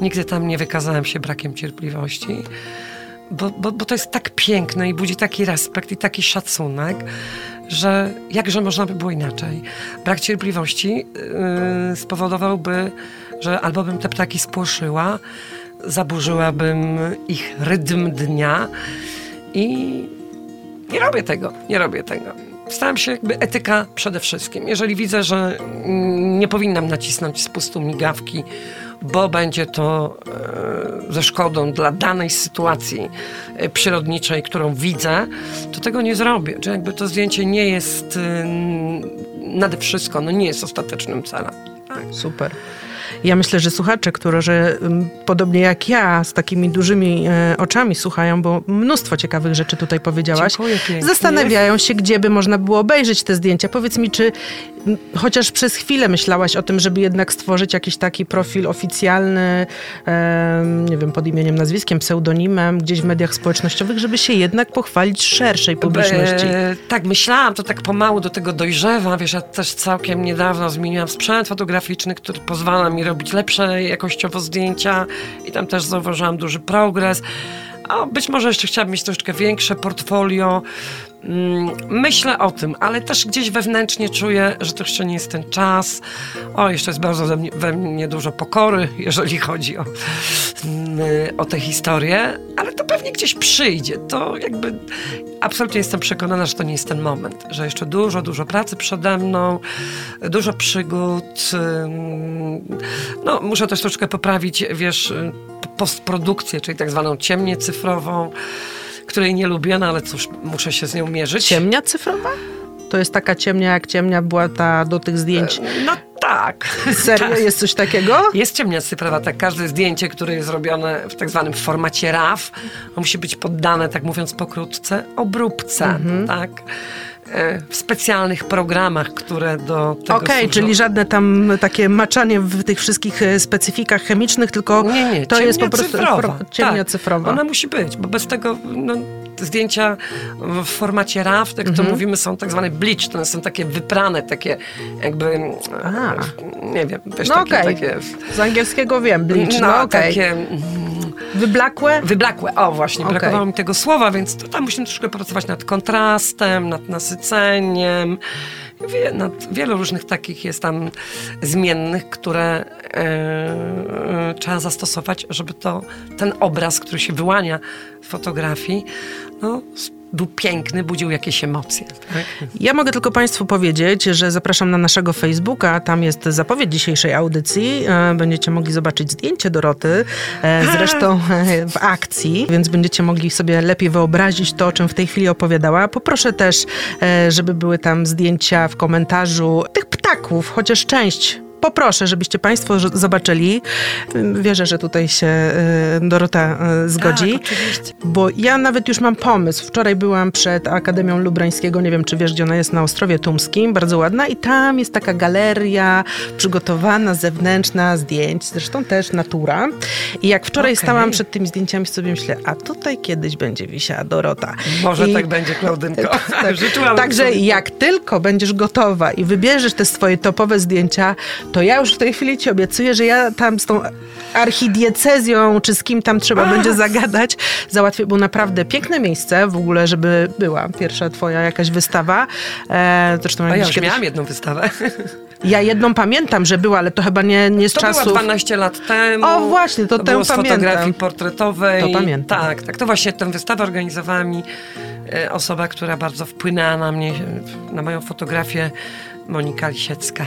Nigdy tam nie wykazałem się brakiem cierpliwości bo, bo, bo to jest tak piękne i budzi taki respekt i taki szacunek, że jakże można by było inaczej. Brak cierpliwości yy, spowodowałby, że albo bym te ptaki spłoszyła, zaburzyłabym ich rytm dnia i nie robię tego, nie robię tego. Staram się jakby etyka przede wszystkim. Jeżeli widzę, że nie powinnam nacisnąć spustu migawki, bo będzie to e, ze szkodą dla danej sytuacji e, przyrodniczej, którą widzę, to tego nie zrobię. Czy jakby to zdjęcie nie jest e, nade wszystko, no nie jest ostatecznym celem. Tak. Super. Ja myślę, że słuchacze, którzy podobnie jak ja, z takimi dużymi e, oczami słuchają, bo mnóstwo ciekawych rzeczy tutaj powiedziałaś, Dziękuję zastanawiają się, gdzie by można było obejrzeć te zdjęcia. Powiedz mi, czy chociaż przez chwilę myślałaś o tym, żeby jednak stworzyć jakiś taki profil oficjalny, nie wiem, pod imieniem, nazwiskiem, pseudonimem, gdzieś w mediach społecznościowych, żeby się jednak pochwalić szerszej publiczności? E, tak, myślałam, to tak pomału do tego dojrzewa. Wiesz, ja też całkiem niedawno zmieniłam sprzęt fotograficzny, który pozwala mi robić lepsze jakościowo zdjęcia i tam też zauważyłam duży progres. A być może jeszcze chciałabym mieć troszeczkę większe portfolio. Mm, Myślę o tym, ale też gdzieś wewnętrznie czuję, że to jeszcze nie jest ten czas. O, jeszcze jest bardzo we mnie, dużo pokory, jeżeli chodzi o, mm, o tę historię, ale to pewnie gdzieś przyjdzie. To jakby absolutnie jestem przekonana, że to nie jest ten moment, że jeszcze dużo, dużo pracy przede mną, dużo przygód. ym, No, muszę też troszeczkę poprawić, wiesz, postprodukcję, czyli tak zwaną ciemnię cyfrową, której nie lubię, no ale cóż, muszę się z nią mierzyć. Ciemnia cyfrowa? To jest taka ciemnia, jak ciemnia była ta do tych zdjęć. No tak. Serio? Tak. Jest coś takiego? Jest ciemnia cyfrowa, tak. Każde zdjęcie, które jest zrobione w tak zwanym formacie RAW, musi być poddane, tak mówiąc pokrótce, obróbce, Mhm. tak? E, W specjalnych programach, które do tego Okej, służą. czyli żadne tam takie maczanie w tych wszystkich e, specyfikach chemicznych, tylko Nie, nie, to jest po prostu cyfrowa. for- ciemnia tak. cyfrowa. Ona musi być, bo bez tego no, zdjęcia w formacie RAW, jak Mhm. to mówimy, są tak zwane bleach, to są takie wyprane, takie jakby, nie wiem, wiesz, No takie, okej, takie z angielskiego wiem, bleach, no, no, okej. takie mm, Wyblakłe? Wyblakłe, o właśnie, Okej. brakowało mi tego słowa, więc to tam musimy troszkę pracować nad kontrastem, nad nasyceniem. Wie, nad wielu różnych takich jest tam zmiennych, które e, trzeba zastosować, żeby to, ten obraz, który się wyłania z fotografii, no, był piękny, budził jakieś emocje. Tak? Ja mogę tylko Państwu powiedzieć, że zapraszam na naszego Facebooka. Tam jest zapowiedź dzisiejszej audycji. E, Będziecie mogli zobaczyć zdjęcie Doroty, e, zresztą e, w akcji, więc będziecie mogli sobie lepiej wyobrazić to, o czym w tej chwili opowiadała. Poproszę też, żeby były tam zdjęcia w komentarzu tych ptaków, chociaż część. Poproszę, żebyście Państwo zobaczyli. Wierzę, że tutaj się e, Dorota e, zgodzi. Tak, oczywiście. Bo ja nawet już mam pomysł. Wczoraj byłam przed Akademią Lubrańskiego, nie wiem czy wiesz, gdzie ona jest, na Ostrowie Tumskim, bardzo ładna i tam jest taka galeria przygotowana, zewnętrzna, zdjęć, zresztą też natura. I jak wczoraj Okej. stałam przed tymi zdjęciami, sobie myślę, a tutaj kiedyś będzie wisiała Dorota. Może I- tak będzie, Klaudynko. Życzyłabym Także sobie. jak tylko będziesz gotowa i wybierzesz te swoje topowe zdjęcia, to ja już w tej chwili ci obiecuję, że ja tam z tą archidiecezją, czy z kim tam trzeba będzie zagadać, załatwię, bo naprawdę piękne miejsce w ogóle, żeby była pierwsza twoja jakaś wystawa. E, zresztą A ja już kiedyś- miałam jedną wystawę. Ja jedną pamiętam, że była, ale to chyba nie, nie z To czasów... była 12 lat temu. O, właśnie, to tę było z pamiętam. fotografii portretowej. To pamiętam. Tak, tak. To właśnie tę wystawę organizowała mi e, osoba, która bardzo wpłynęła na mnie, na moją fotografię, Monika Lisiecka.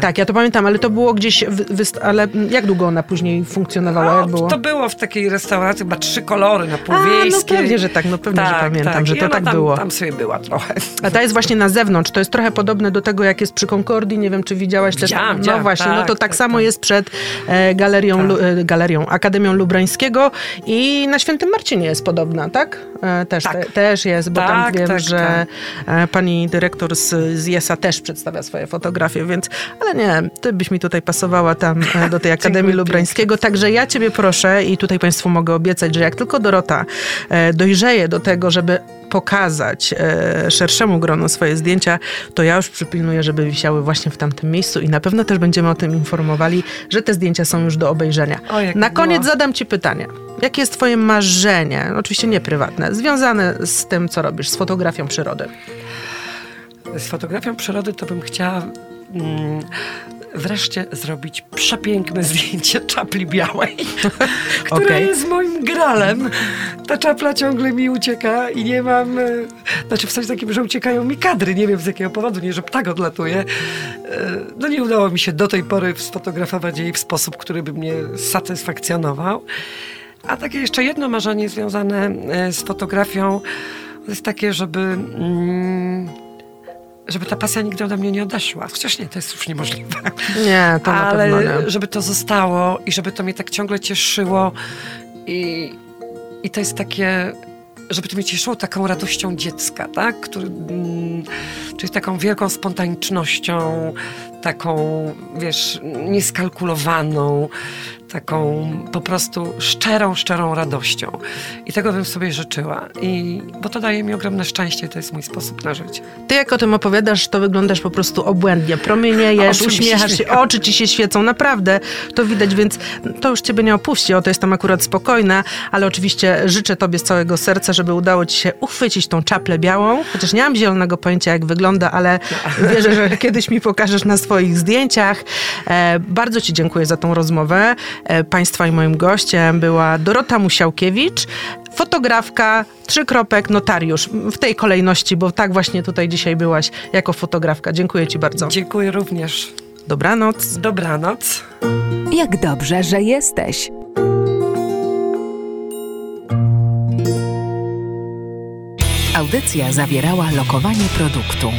Tak, ja to pamiętam, ale to było gdzieś, wyst- ale jak długo ona później funkcjonowała, jak było? To było w takiej restauracji, chyba trzy kolory na A, no Półwiejskiej. pewnie, że tak, no pewnie, że pamiętam, że I to tak tam, było. Tam sobie była trochę. A ta jest właśnie na zewnątrz. To jest trochę podobne do tego, jak jest przy Concordii. Nie wiem, czy widziałaś też. Widziałam, No właśnie, no tak, to tak, tak, samo tak. jest przed e, galerią, Tak. E, galerią, Akademią Lubrańskiego i na Świętym Marcinie jest podobna, tak? E, też, Tak. te, też jest, bo tam Tak, wiem, tak, że e, pani dyrektor z, z JESA też przedstawia swoje fotografie, więc, ale nie, ty byś mi tutaj pasowała tam e, do tej Akademii Lubrańskiego, także ja ciebie proszę i tutaj państwu mogę obiecać, że jak tylko Dorota e, dojrzeje do tego, żeby pokazać e, szerszemu gronu swoje zdjęcia, to ja już przypilnuję, żeby wisiały właśnie w tamtym miejscu i na pewno też będziemy o tym informowali, że te zdjęcia są już do obejrzenia. O, na koniec miło. zadam ci pytanie. Jakie jest twoje marzenie, oczywiście nie prywatne, związane z tym, co robisz, z fotografią przyrody? Z fotografią przyrody to bym chciała mm, wreszcie zrobić przepiękne zdjęcie czapli białej, która Okej. jest moim gralem. Ta czapla ciągle mi ucieka i nie mam... e, Znaczy w sensie takim, że uciekają mi kadry, nie wiem z jakiego powodu, nie, że ptak odlatuje. E, No nie udało mi się do tej pory sfotografować jej w sposób, który by mnie satysfakcjonował. A takie jeszcze jedno marzenie związane e, z fotografią to jest takie, żeby... Mm, żeby ta pasja nigdy ode mnie nie odeszła. Chociaż nie, to jest już niemożliwe. Nie, to na Ale pewno nie. żeby to zostało i żeby to mnie tak ciągle cieszyło i, i to jest takie, żeby to mnie cieszyło taką radością dziecka, tak? Który, mm, czyli taką wielką spontanicznością, taką, wiesz, nieskalkulowaną, taką po prostu szczerą, szczerą radością. I tego bym sobie życzyła. I, bo to daje mi ogromne szczęście to jest mój sposób na życie. Ty jak o tym opowiadasz, to wyglądasz po prostu obłędnie. Promieniejesz, uśmiechasz się, oczy ci się świecą, naprawdę. To widać, więc to już ciebie nie opuści. O, to jestem akurat spokojna, ale oczywiście życzę tobie z całego serca, żeby udało ci się uchwycić tą czaplę białą. Chociaż nie mam zielonego pojęcia, jak wygląda, ale wierzę, że kiedyś mi pokażesz na swoich zdjęciach. E, bardzo ci dziękuję za tą rozmowę. E, państwa i moim gościem była Dorota Musiałkiewicz, fotografka, trzykropek, notariusz. W tej kolejności, bo tak właśnie tutaj dzisiaj byłaś jako fotografka. Dziękuję ci bardzo. Dziękuję również. Dobranoc. Dobranoc. Jak dobrze, że jesteś. Audycja zawierała lokowanie produktu.